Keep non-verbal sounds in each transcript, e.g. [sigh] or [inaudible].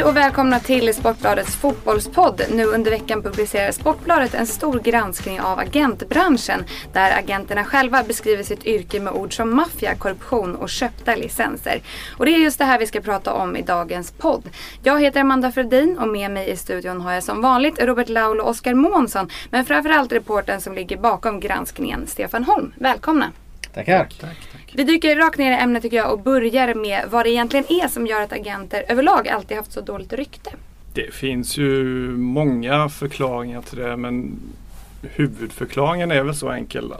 Hej och välkomna till Sportbladets fotbollspodd. Nu under veckan publicerar Sportbladet en stor granskning av agentbranschen där agenterna själva beskriver sitt yrke med ord som maffia, korruption och köpta licenser. Och det är just det här vi ska prata om i dagens podd. Jag heter Amanda Fredin och med mig i studion har jag som vanligt Robert Laul och Oskar Månsson men framförallt reporten som ligger bakom granskningen, Stefan Holm. Välkomna! Tackar! Tack, tack. Vi dyker rakt ner i ämnet tycker jag och börjar med vad det egentligen är som gör att agenter överlag alltid haft så dåligt rykte. Det finns ju många förklaringar till det men huvudförklaringen är väl så enkel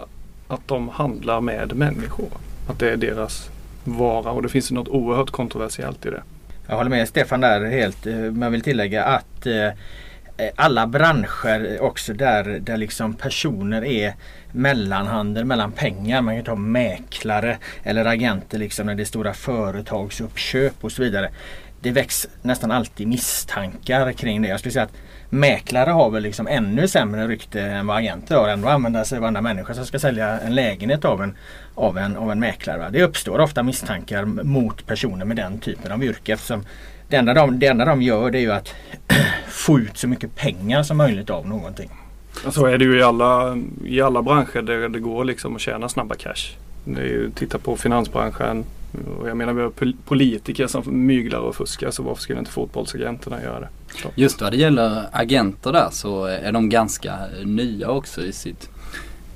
att de handlar med människor. Att det är deras vara och det finns något oerhört kontroversiellt i det. Jag håller med Stefan där helt. Eh, men vill tillägga att eh, Eh, alla branscher också där, där liksom personer är mellanhandel mellan pengar. Man kan ta mäklare eller agenter liksom när det är stora företagsuppköp och så vidare. Det väcks nästan alltid misstankar kring det. Jag skulle säga att mäklare har väl liksom ännu sämre rykte än vad agenter har. Ändå använder sig av andra människor som ska sälja en lägenhet av en, av en, av en mäklare. Va? Det uppstår ofta misstankar mot personer med den typen av yrke eftersom det enda de, det enda de gör det är ju att [clears throat] få ut så mycket pengar som möjligt av någonting. Så är det ju i alla, i alla branscher där det går liksom att tjäna snabba cash. Det är ju, titta på finansbranschen. Och jag menar vi har politiker som myglar och fuskar så varför skulle inte fotbollsagenterna göra det? Så. Just vad det gäller agenter där så är de ganska nya också i sitt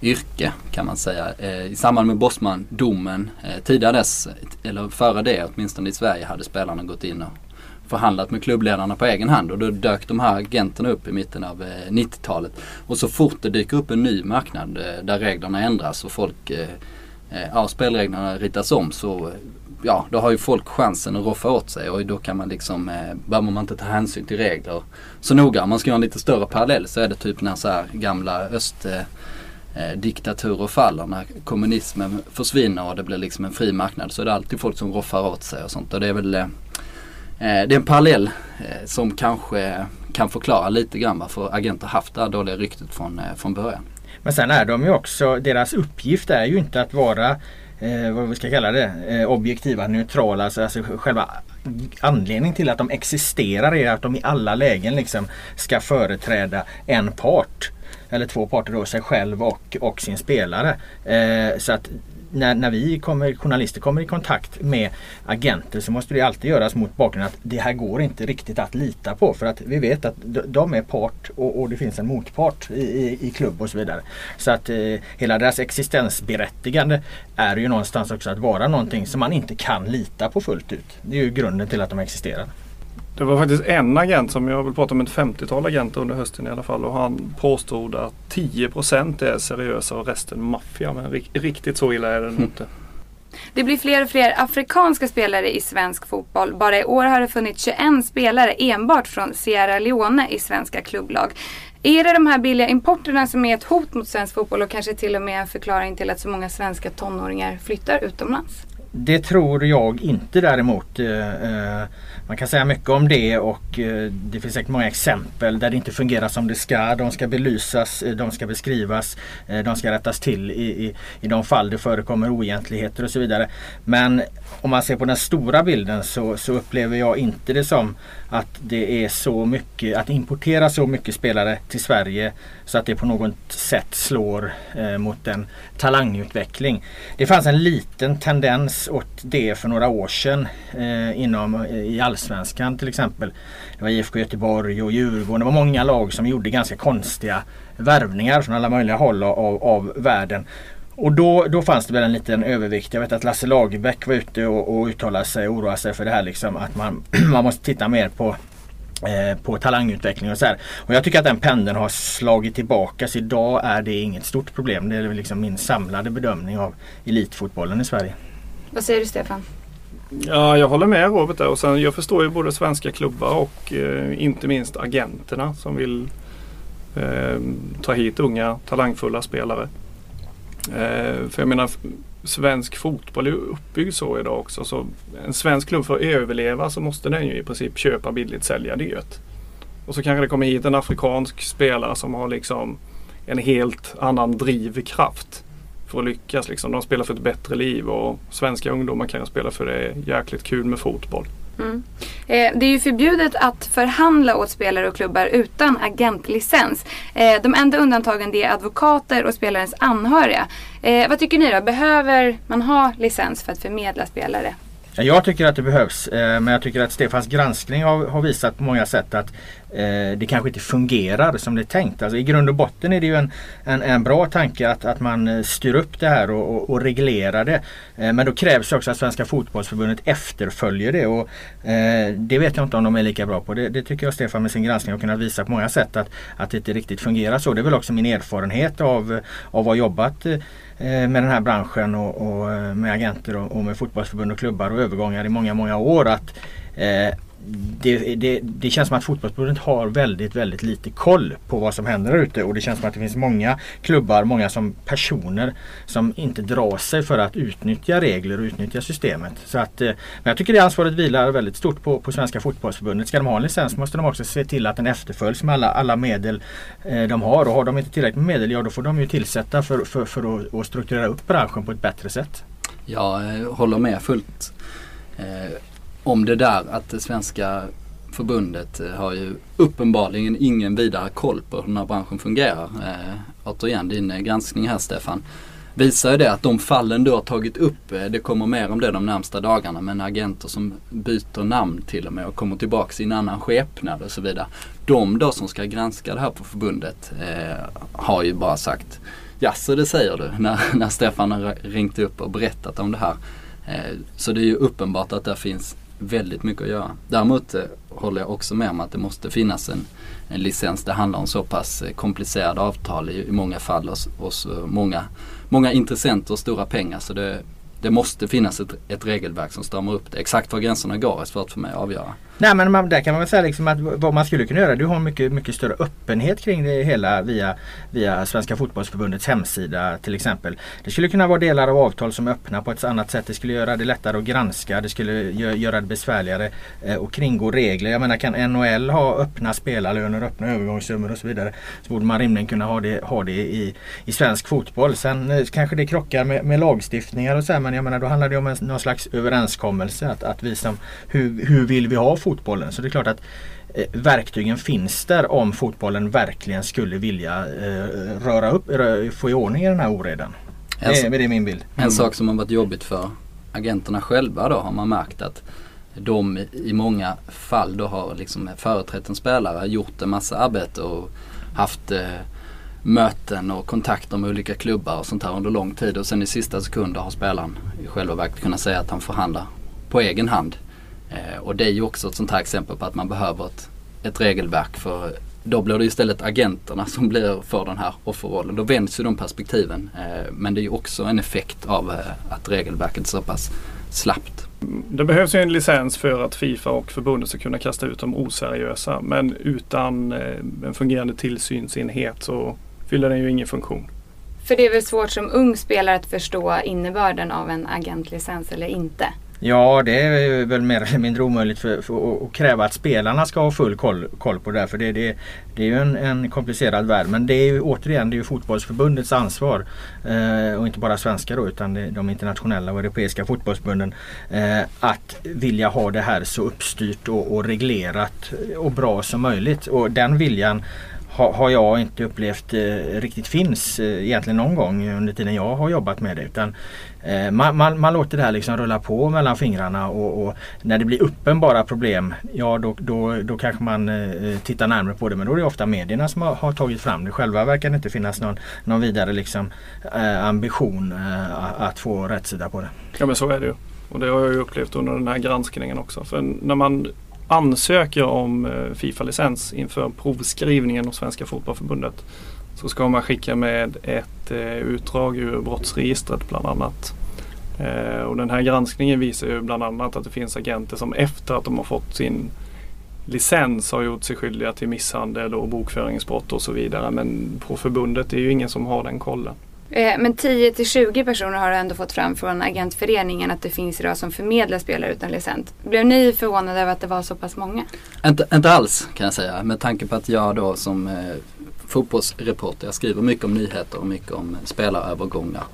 yrke kan man säga. Eh, I samband med Bosman-domen eh, tidigare dess, eller före det åtminstone i Sverige hade spelarna gått in och förhandlat med klubbledarna på egen hand och då dök de här agenterna upp i mitten av eh, 90-talet. Och så fort det dyker upp en ny marknad eh, där reglerna ändras och folk, eh, ja spelreglerna ritas om så ja, då har ju folk chansen att roffa åt sig och då kan man liksom, behöver man inte ta hänsyn till regler så noga. Om man ska göra en lite större parallell så är det typ när så här gamla öst diktaturer faller, när kommunismen försvinner och det blir liksom en fri marknad så är det alltid folk som roffar åt sig och sånt. Och det är väl Eh, Eh, det är en parallell eh, som kanske kan förklara lite grann varför agenter haft det här dåliga ryktet från, eh, från början. Men sen är de ju också, deras uppgift är ju inte att vara eh, vad vi ska kalla det, eh, objektiva, neutrala. Alltså, alltså själva anledningen till att de existerar är att de i alla lägen liksom ska företräda en part. Eller två parter då, sig själv och, och sin spelare. Eh, så att när, när vi kommer, journalister kommer i kontakt med agenter så måste det alltid göras mot bakgrund att det här går inte riktigt att lita på. För att vi vet att de är part och, och det finns en motpart i, i, i, klubb och så vidare. Så att eh, hela deras existensberättigande är ju någonstans också att vara någonting som man inte kan lita på fullt ut. Det är ju grunden till att de existerar. Det var faktiskt en agent som jag vill prata om ett 50-tal agenter under hösten i alla fall och han påstod att 10% är seriösa och resten maffia. Men riktigt så illa är det nog inte. Det blir fler och fler afrikanska spelare i svensk fotboll. Bara i år har det funnits 21 spelare enbart från Sierra Leone i svenska klubblag. Är det de här billiga importerna som är ett hot mot svensk fotboll och kanske till och med en förklaring till att så många svenska tonåringar flyttar utomlands? Det tror jag inte däremot. Eh, eh, man kan säga mycket om det och eh, det finns säkert många exempel där det inte fungerar som det ska. De ska belysas, de ska beskrivas, de ska rättas till i, i, i de fall det förekommer oegentligheter och så vidare. Men om man ser på den stora bilden så, så upplever jag inte det som att det är så mycket, att importera så mycket spelare till Sverige så att det på något sätt slår eh, mot en talangutveckling. Det fanns en liten tendens åt det för några år sedan eh, inom, eh, i Allsvenskan till exempel. Det var IFK Göteborg och Djurgården. Det var många lag som gjorde ganska konstiga värvningar från alla möjliga håll av, av världen. Och då, då fanns det väl en liten övervikt. Jag vet att Lasse Lagerbäck var ute och, och uttalade sig och oroade sig för det här liksom att man, [clears throat] man måste titta mer på eh, på talangutveckling och så här. Och jag tycker att den pendeln har slagit tillbaka. Så idag är det inget stort problem. Det är liksom min samlade bedömning av elitfotbollen i Sverige. Vad säger du Stefan? Ja, jag håller med Robert där. Och sen, jag förstår ju både svenska klubbar och eh, inte minst agenterna som vill eh, ta hit unga talangfulla spelare. Eh, för jag menar svensk fotboll är uppbyggd så idag också. Så en svensk klubb för att överleva så måste den ju i princip köpa billigt, sälja dyrt. Och så kanske det kommer hit en afrikansk spelare som har liksom en helt annan drivkraft för att lyckas. Liksom. De spelar för ett bättre liv och svenska ungdomar kan ju spela för det är jäkligt kul med fotboll. Mm. Eh, det är ju förbjudet att förhandla åt spelare och klubbar utan agentlicens. Eh, de enda undantagen är advokater och spelarens anhöriga. Eh, vad tycker ni då? Behöver man ha licens för att förmedla spelare? Jag tycker att det behövs eh, men jag tycker att Stefans granskning har, visat på många sätt att Eh, det kanske inte fungerar som det är tänkt. Alltså, I grund och botten är det ju en, en, en bra tanke att, att man eh, styr upp det här och, och, och reglerar det. Eh, men då krävs det också att Svenska fotbollsförbundet efterföljer det och det vet jag inte om de är lika bra på. Det, det tycker jag Stefan med sin granskning har kunnat visa på många sätt att, att det inte riktigt fungerar så. Det är väl också min erfarenhet av, av att ha jobbat med den här branschen och, och med agenter och, och, med fotbollsförbund och klubbar och övergångar i många, många år. att eh, det, det, det, känns som att fotbollsförbundet har väldigt, väldigt lite koll på vad som händer där ute och det känns som att det finns många klubbar, många som personer som inte drar sig för att utnyttja regler och utnyttja systemet. Så att, eh, men jag tycker det ansvaret vilar väldigt stort på, på Svenska fotbollsförbundet. Ska de ha en licens måste de också se till att den efterföljs med alla, alla medel eh, de har och har de inte tillräckligt med medel, ja då får de ju tillsätta för, för, för att, att strukturera upp branschen på ett bättre sätt. Jag eh, håller med fullt om det där att det svenska förbundet eh, har ju uppenbarligen ingen vidare koll på hur den här branschen fungerar. Eh, återigen din eh, granskning här Stefan visar ju det att de fallen du har tagit upp, eh, det kommer mer om det de närmsta dagarna, men agenter som byter namn till och med och kommer tillbaks i en annan skepnad och så vidare. De då som ska granska det här på förbundet eh, har ju bara sagt Jaså det säger du [laughs] när, när Stefan har ringt upp och berättat om det här. Eh, så det är ju uppenbart att det finns väldigt mycket att göra. Däremot eh, håller jag också med om att det måste finnas en, en licens. Det handlar om så pass eh, komplicerade avtal i, i många fall hos, hos eh, många, många intressenter och stora pengar. Så det, det måste finnas ett, ett regelverk som stramar upp det. Exakt var gränserna går är svårt för mig att avgöra. Nej men man, där kan man väl säga liksom att vad man skulle kunna göra, du har mycket, mycket större öppenhet kring det hela via, via Svenska fotbollsförbundets hemsida till exempel. Det skulle kunna vara delar av avtal som är öppna på ett annat sätt. Det skulle göra det lättare att granska, det skulle göra det besvärligare eh, och kringgå regler. Jag menar kan NHL ha öppna spelarlöner, öppna övergångssummor och så vidare så borde man rimligen kunna ha det, ha det i, i svensk fotboll. Sen eh, kanske det krockar med, med lagstiftningar och så här, men jag menar då handlar det om en, någon slags överenskommelse att, att vi som, hur, hur vill vi ha fotbollen. Så det är klart att eh, verktygen finns där om fotbollen verkligen skulle vilja eh, röra upp, rö, få i ordning i den här oredan. Det, är, det är min bild. En sak som har varit jobbigt för agenterna själva då har man märkt att de i många fall då har liksom företrätt en spelare, gjort en massa arbete och haft eh, möten och kontakter med olika klubbar och sånt här under lång tid och sen i sista sekunder har spelaren i själva verket kunnat säga att han förhandlar på egen hand. Eh, och det är ju också ett sånt här exempel på att man behöver ett, ett regelverk för då blir det istället agenterna som blir för den här offerrollen. Då vänds ju de perspektiven. Eh, men det är ju också en effekt av eh, att regelverket är så pass slappt. Det behövs ju en licens för att Fifa och förbundet ska kunna kasta ut de oseriösa. Men utan en fungerande tillsynsenhet så fyller den ju ingen funktion. För det är väl svårt som ung spelare att förstå innebörden av en agentlicens eller inte? Ja det är väl mer eller mindre omöjligt för, för att kräva att spelarna ska ha full koll, koll på det här. För det, det, det är ju en, en, komplicerad värld. Men det är ju återigen det är ju fotbollsförbundets ansvar. Eh, och inte bara svenska då utan det, de internationella och europeiska fotbollsförbunden. Eh, att vilja ha det här så uppstyrt och, och reglerat och bra som möjligt. Och den viljan har jag inte upplevt eh, riktigt finns eh, egentligen någon gång under tiden jag har jobbat med det. Utan, Eh, man, man, man, låter det här liksom rulla på mellan fingrarna och, och, när det blir uppenbara problem ja då, då, då kanske man eh, tittar närmare på det. Men då är det ofta medierna som har, har tagit fram det. Själva verkar det inte finnas någon, någon vidare liksom, eh, ambition eh, att få rättsida på det. Ja men så är det ju. Och det har jag ju upplevt under den här granskningen också. För när man ansöker om eh, Fifa-licens inför provskrivningen hos Svenska Fotbollförbundet så ska man skicka med ett eh, utdrag ur brottsregistret bland annat. Eh, och den här granskningen visar ju bland annat att det finns agenter som efter att de har fått sin licens har gjort sig skyldiga till misshandel och bokföringsbrott och så vidare. Men på förbundet är ju ingen som har den kollen. Eh, men 10 till 20 personer har du ändå fått fram från agentföreningen att det finns idag som förmedlar spelare utan licens. Blev ni förvånade över att det var så pass många? Inte, inte alls kan jag säga med tanke på att jag då som eh, fotbollsreporter, jag skriver mycket om nyheter och mycket om spelarövergångar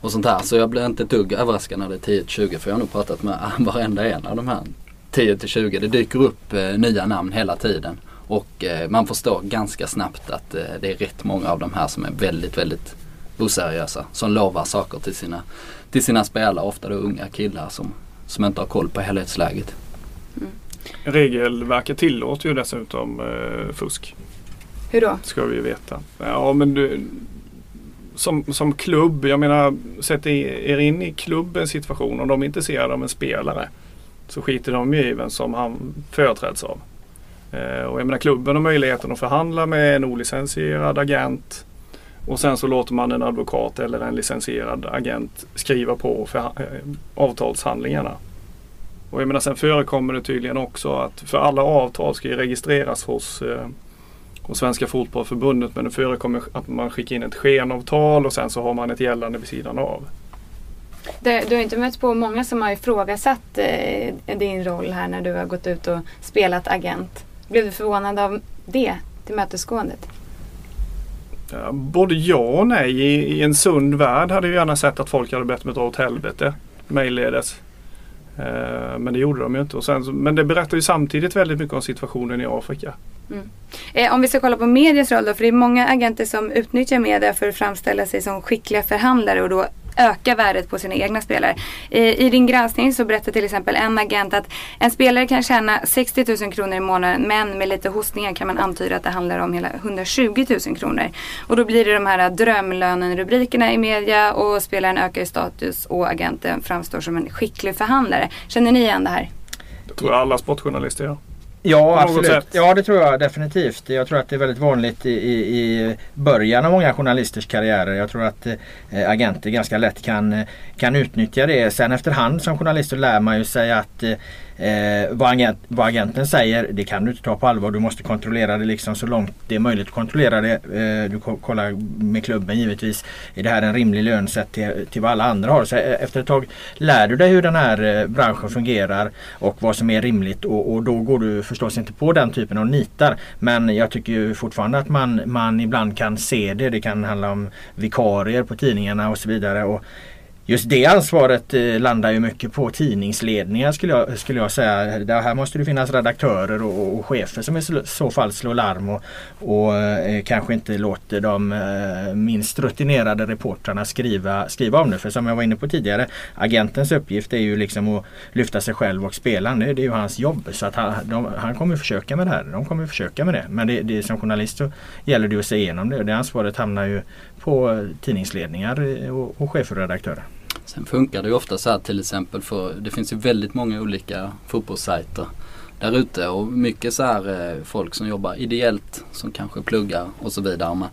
och sånt här. Så jag blev inte ett dugg överraskad när det är 10-20 för jag har nog pratat med [laughs] varenda en av de här 10 till 20. Det dyker upp eh, nya namn hela tiden. Och eh, man förstår ganska snabbt att eh, det är rätt många av de här som är väldigt, väldigt oseriösa. Som lovar saker till sina, till sina spelare. Ofta då unga killar som, som inte har koll på helhetsläget. Mm. Regelverket tillåter ju dessutom eh, fusk. Hur då? Ska vi veta. Ja men du, som, som klubb, jag menar sätt er in i klubbens situation. Om de är intresserade av en spelare så skiter de ju i vem som han företräds av. Eh, och jag menar klubben har möjligheten att förhandla med en olicensierad agent. Och sen så låter man en advokat eller en licensierad agent skriva på för, eh, avtalshandlingarna. Och jag menar sen förekommer det tydligen också att för alla avtal ska ju registreras hos, eh, hos Svenska Fotbollförbundet. Men det förekommer att man skickar in ett skenavtal och sen så har man ett gällande vid sidan av. Det, du har inte mött på många som har ifrågasatt eh, din roll här när du har gått ut och spelat agent. Blev du förvånad av det tillmötesgåendet? Ja, både ja och nej. I, I en sund värld hade jag gärna sett att folk hade bett mig dra åt helvete mejlledes. Eh, men det gjorde de ju inte. Och sen, men det berättar ju samtidigt väldigt mycket om situationen i Afrika. Mm. Eh, om vi ska kolla på medias roll då, för det är många agenter som utnyttjar media för att framställa sig som skickliga förhandlare och då öka värdet på sina egna spelare. I, I din granskning så berättar till exempel en agent att en spelare kan tjäna 60 000 kronor i månaden men med lite hostningar kan man antyda att det handlar om hela 120 000 kronor. Och då blir det de här drömlönen-rubrikerna i media och spelaren ökar i status och agenten framstår som en skicklig förhandlare. Känner ni igen det här? Det tror jag alla sportjournalister gör. Ja absolut. Ja det tror jag definitivt. Jag tror att det är väldigt vanligt i, i, i början av många journalisters karriärer. Jag tror att eh, agenter ganska lätt kan, kan utnyttja det. Sen efterhand som journalister lär man ju sig att eh, Eh, vad, agent, vad, agenten säger det kan du inte ta på allvar. Du måste kontrollera det liksom så långt det är möjligt kontrollera det. Eh, du kollar med klubben givetvis. Är det här en rimlig lön sett till, till vad alla andra har? Så eh, efter ett tag lär du dig hur den här eh, branschen fungerar och vad som är rimligt och, och, då går du förstås inte på den typen av nitar. Men jag tycker ju fortfarande att man, man ibland kan se det. Det kan handla om vikarier på tidningarna och så vidare. Och Just det ansvaret eh, landar ju mycket på tidningsledningar skulle jag, skulle jag säga. Det här måste det finnas redaktörer och, och chefer som i så fall slår larm och, och eh, kanske inte låter de eh, minst rutinerade reportrarna skriva, skriva om det. För som jag var inne på tidigare, agentens uppgift är ju liksom att lyfta sig själv och spela. Det, det är ju hans jobb. Så att han, de, han kommer försöka med det här. De kommer försöka med det. Men det, det, som journalist så gäller det att se igenom det. Det ansvaret hamnar ju på tidningsledningar och, och chefer och redaktörer. Sen funkar det ju ofta så här till exempel för det finns ju väldigt många olika fotbollssajter där ute och mycket så här eh, folk som jobbar ideellt som kanske pluggar och så vidare. Man,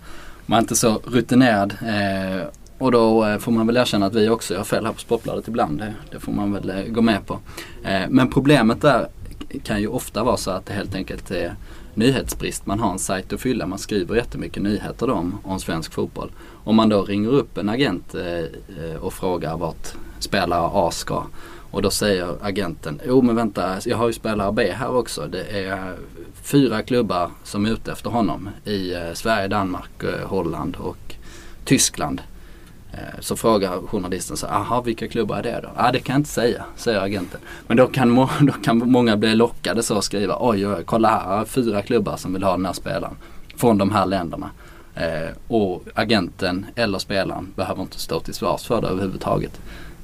man är inte så rutinerad eh, och då eh, får man väl erkänna att vi också gör fel här på Sportbladet ibland. Det, det får man väl eh, gå med på. Eh, men problemet där kan ju ofta vara så att det helt enkelt är nyhetsbrist. Man har en sajt att fylla. Man skriver jättemycket nyheter om, om svensk fotboll. Om man då ringer upp en agent eh, eh och frågar vart spelare A ska. Och då säger agenten, jo men vänta, jag har ju spelare B här också. Det är fyra klubbar som är ute efter honom i eh, Sverige, Danmark, eh, Holland och Tyskland. Eh, så frågar journalisten så aha vilka klubbar är det då? Ja det kan jag inte säga, säger agenten. Men då kan, må, [laughs] då kan många bli lockade så att skriva oj, oj kolla här, här fyra klubbar som vill ha den här spelaren. Från de här länderna. Eh, och agenten eller spelaren behöver inte stå till svars för det överhuvudtaget.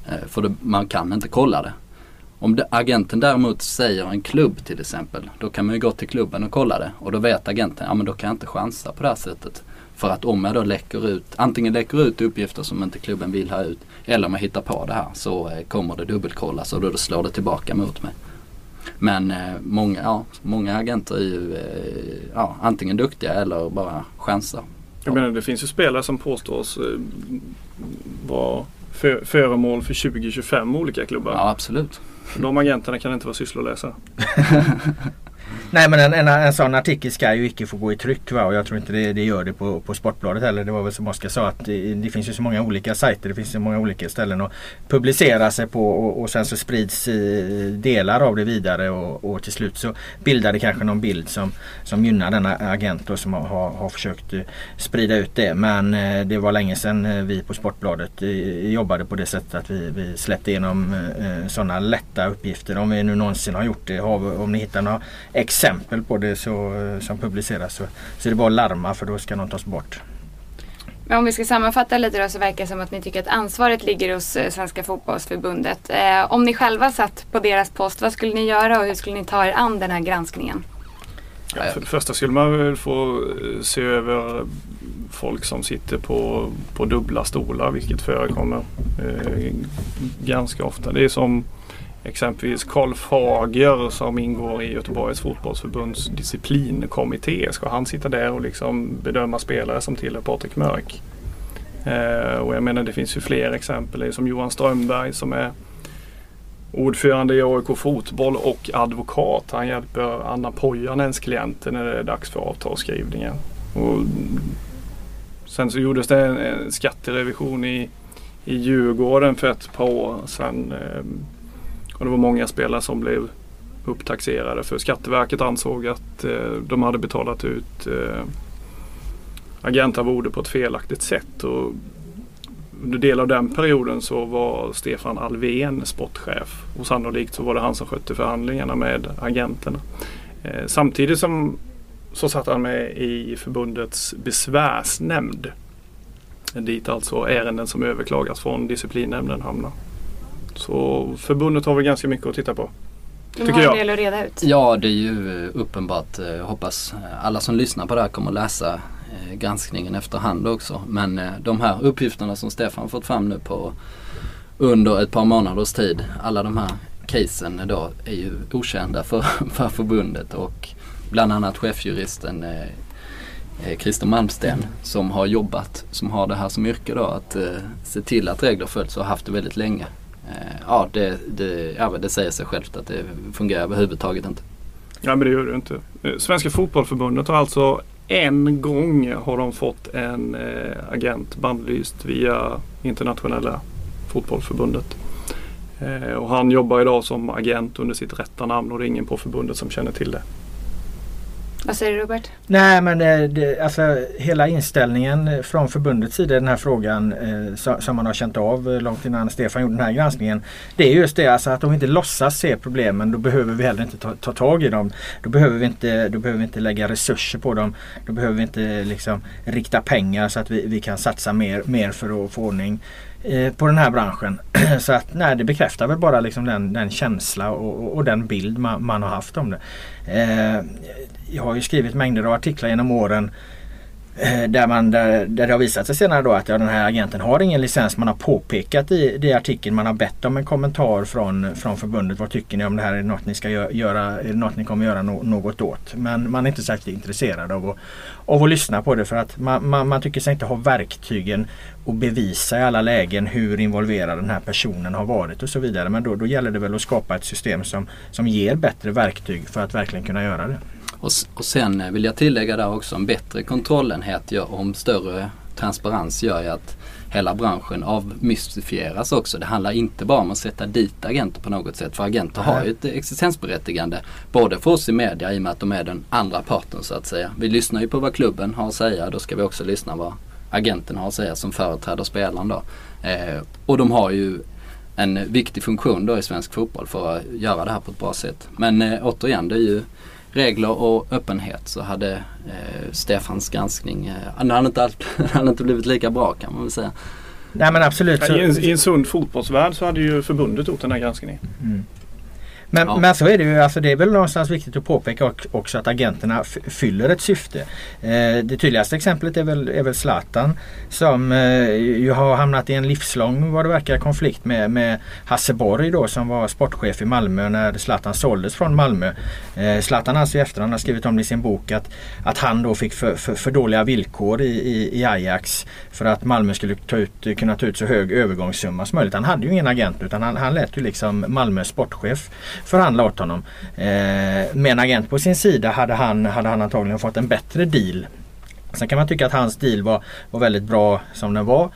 Eh, för det, man kan inte kolla det. Om det, agenten däremot säger en klubb till exempel, då kan man ju gå till klubben och kolla det. Och då vet agenten, ja men då kan jag inte chansa på det här sättet. För att om jag då läcker ut, antingen läcker ut uppgifter som inte klubben vill ha ut eller om jag hittar på det här så eh, kommer det dubbelkollas och då slår det tillbaka mot mig. Men eh, många, ja, många agenter är ju eh, ja, antingen duktiga eller bara chansar. Jag menar det finns ju spelare som påstås vara för, föremål för 20-25 olika klubbar. Ja absolut. De agenterna kan inte vara sysslolösa. [laughs] Nej men en, en, en sån artikel ska ju icke få gå i tryck va? och jag tror inte det, det gör det på, på Sportbladet heller. Det var väl som Oskar sa att det, det, finns ju så många olika sajter, det finns så många olika ställen att publicera sig på och, och sen så sprids eh, delar av det vidare och, och, till slut så bildar det kanske någon bild som, som gynnar denna agent och som har, har försökt eh, sprida ut det. Men eh, det var länge sedan vi på Sportbladet jobbade på det sättet att vi, vi släppte igenom sådana lätta uppgifter. Om vi nu någonsin har gjort det. Om ni hittar några exempel på det så, som publiceras så, så är det bara att larma för då ska någon tas bort. Men om vi ska sammanfatta lite då så verkar det som att ni tycker att ansvaret ligger hos eh, Svenska fotbollsförbundet. Eh, om ni själva satt på deras post, vad skulle ni göra och hur skulle ni ta er an den här granskningen? Ja, för det första skulle man väl få eh, se över folk som sitter på, på dubbla stolar vilket förekommer eh, ganska ofta. Det är som exempelvis Karl Fager som ingår i Göteborgs fotbollsförbunds disciplinkommitté. Ska han sitta där och liksom bedöma spelare som tillhör Patrik Mörk? Eh, och jag menar det finns ju fler exempel. Som Johan Strömberg som är ordförande i AIK Fotboll och advokat. Han hjälper Anna Pojanens klienter när det är dags för avtalsskrivningen. Och sen så gjordes det en, en skatterevision i, i Djurgården för ett par år sedan. Eh, och det var många spelare som blev upptaxerade för Skatteverket ansåg att eh, de hade betalat ut eh, agentarvode på ett felaktigt sätt. Och under del av den perioden så var Stefan Alvén sportchef och sannolikt så var det han som skötte förhandlingarna med agenterna. Eh, samtidigt som så satt han med i förbundets besvärsnämnd. Dit alltså ärenden som överklagas från disciplinnämnden hamnar. Så förbundet har väl ganska mycket att titta på. De har en del att reda ut. Ja det är ju uppenbart. Jag hoppas alla som lyssnar på det här kommer att läsa eh, granskningen efterhand också. Men eh, de här uppgifterna som Stefan fått fram nu på under ett par månaders tid. Alla de här casen då är ju okända för, [laughs] för förbundet och bland annat chefjuristen eh, Christer Malmsten som har jobbat, som har det här som yrke då att se till att regler följs och har haft det väldigt länge. Eh, ja, det, det, ja, det säger sig självt att det fungerar överhuvudtaget inte. Ja, men det gör det inte. Eh, Svenska fotbollförbundet har alltså en gång har de fått en eh, agent bandlyst via internationella fotbollförbundet. Eh, och han jobbar idag som agent under sitt rätta namn och det är ingen på förbundet som känner till det. Vad säger du Robert? Nej men eh, det, alltså hela inställningen från förbundets sida i den här frågan eh, som man har känt av långt innan Stefan gjorde den här granskningen. Det är just det alltså att om vi inte låtsas se problemen då behöver vi heller inte ta, ta tag i dem. Då behöver, vi inte, då behöver vi inte lägga resurser på dem. Då behöver vi inte liksom rikta pengar så att vi, vi kan satsa mer, mer för att få ordning eh, på den här branschen. [clears throat] så att nej, det bekräftar väl bara liksom den, den känsla och, och, och den bild man, man, har haft om det. Eh, jag har ju skrivit mängder av artiklar genom åren eh, där, man, där, där det har visat sig senare då att ja, den här agenten har ingen licens. Man har påpekat i, i artikeln, man har bett om en kommentar från, från förbundet. Vad tycker ni om det här? Är det något ni ska göra? Är det något ni kommer göra no, något åt? Men man är inte särskilt intresserad av att, av att lyssna på det för att man, man, man tycker sig inte ha verktygen att bevisa i alla lägen hur involverad den här personen har varit och så vidare. Men då, då gäller det väl att skapa ett system som, som ger bättre verktyg för att verkligen kunna göra det. Och, och sen vill jag tillägga där också en bättre kontrollenhet gör, om större transparens gör ju att hela branschen avmystifieras också. Det handlar inte bara om att sätta dit agenter på något sätt. För agenter har ju ett existensberättigande. Både för oss i media i och med att de är den andra parten så att säga. Vi lyssnar ju på vad klubben har att säga. Då ska vi också lyssna vad agenten har att säga som företräder spelaren då. Eh, och de har ju en viktig funktion då i svensk fotboll för att göra det här på ett bra sätt. Men eh, återigen, det är ju regler och öppenhet så hade eh, Stefans granskning, eh, han hade inte, allt, [laughs] hade inte blivit lika bra kan man väl säga. Nej men absolut. I, en, I en sund fotbollsvärld så hade ju förbundet gjort den här granskningen. Mm. Men, ja. men så är det ju. Alltså det är väl någonstans viktigt att påpeka också att agenterna fyller ett syfte. Eh, det tydligaste exemplet är väl, är väl Zlatan som eh, ju har hamnat i en livslång vad det verkar konflikt med, med Hasse Borg då som var sportchef i Malmö när Zlatan såldes från Malmö. Eh, Zlatan alltså i efterhand har skrivit om det i sin bok att, att han då fick för, för, för dåliga villkor i, i, i, Ajax för att Malmö skulle ta ut, kunna ta ut så hög övergångssumma som möjligt. Han hade ju ingen agent utan han, han lät ju liksom Malmös sportchef förhandla åt honom. Eh, med en agent på sin sida hade han, hade han antagligen fått en bättre deal. Sen kan man tycka att hans deal var, var väldigt bra som den var.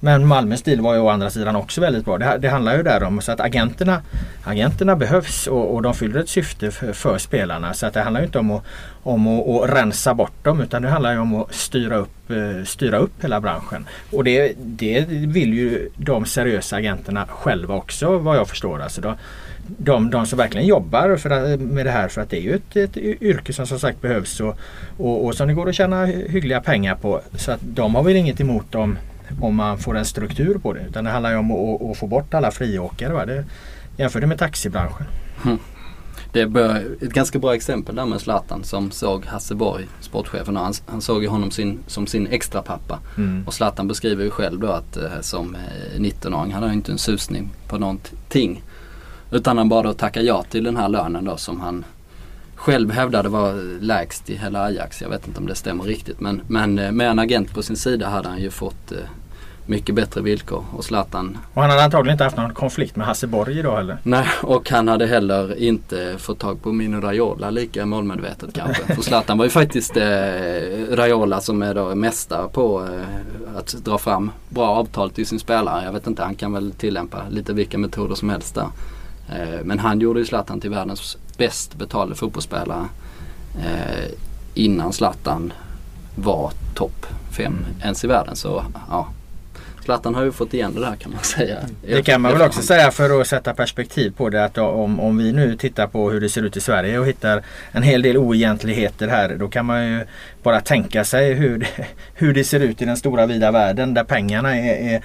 Men Malmös deal var ju å andra sidan också väldigt bra. Det, det handlar ju där om så att agenterna, agenterna behövs och, och de fyller ett syfte för, för, spelarna. Så att det handlar ju inte om att, om att, att rensa bort dem utan det handlar ju om att styra upp, eh, styra upp hela branschen. Och det, det vill ju de seriösa agenterna själva också vad jag förstår. Alltså då, de, de som verkligen jobbar för, med det här för att det är ju ett, ett yrke som som sagt behövs och, och, och som det går att tjäna hyggliga pengar på. Så att de har väl inget emot om om man får en struktur på det. Utan det handlar ju om att, att få bort alla friåkare. Va? Det, jämför det med taxibranschen. Mm. Det är ett ganska bra exempel där med Zlatan som såg Hasse Borg, sportchefen. Han, han såg ju honom sin, som sin extra pappa. Mm. Och Zlatan beskriver ju själv då att eh, som 19-åring, han har ju inte en susning på någonting. Utan han bara då tackar ja till den här lönen då som han själv hävdade var lägst i hela Ajax. Jag vet inte om det stämmer riktigt men, men eh, med en agent på sin sida hade han ju fått eh, mycket bättre villkor. Och Zlatan... Och han hade antagligen inte haft någon konflikt med Hasse Borg idag heller? Nej, och han hade heller inte fått tag på Mino Raiola lika målmedvetet kanske. För Zlatan var ju faktiskt eh, Raiola som är då mästare på eh, att dra fram bra avtal till sin spelare. Jag vet inte, han kan väl tillämpa lite vilka metoder som helst där. Eh, men han gjorde ju Zlatan till världens bäst betalade fotbollsspelare eh, innan Zlatan var topp 5 ens i världen. Så ja, Zlatan har ju fått igen det där kan man säga. Det kan man väl också säga för att sätta perspektiv på det att om, om vi nu tittar på hur det ser ut i Sverige och hittar en hel del oegentligheter här då kan man ju bara tänka sig hur det, [laughs] hur det ser ut i den stora vida världen där pengarna är, är,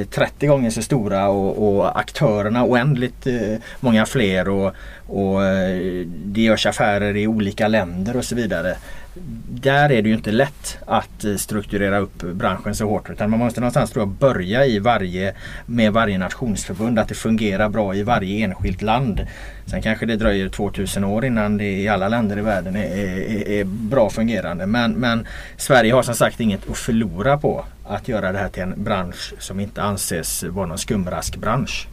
är 30 gånger så stora och, och aktörerna oändligt eh, många fler och, och eh, det görs affärer i olika länder och så vidare där är det ju inte lätt att eh, strukturera upp branschen så hårt. Utan man måste någonstans tror jag, börja i varje, med varje nationsförbund. Att det fungerar bra i varje enskilt land. Sen kanske det dröjer 2000 år innan det i alla länder i världen är, är, är bra fungerande. Men, men Sverige har som sagt inget att förlora på att göra det här till en bransch som inte anses vara någon skumraskbransch.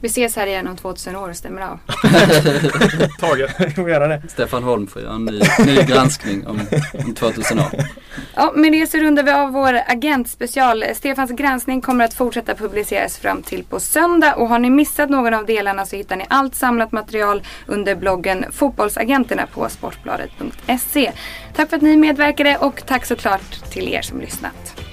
Vi ses här igen om 2000 år, stämmer av? [laughs] Taget. Vi får göra det. Stefan Holm får göra en ny, ny granskning om, om 2000 år. Ja, med det så rundar vi av vår agentspecial. Stefans granskning kommer att fortsätta publiceras fram till på söndag. Och har ni missat någon av delarna så hittar ni allt samlat material under bloggen Fotbollsagenterna på sportbladet.se. Tack för att ni medverkade och tack såklart till er som lyssnat.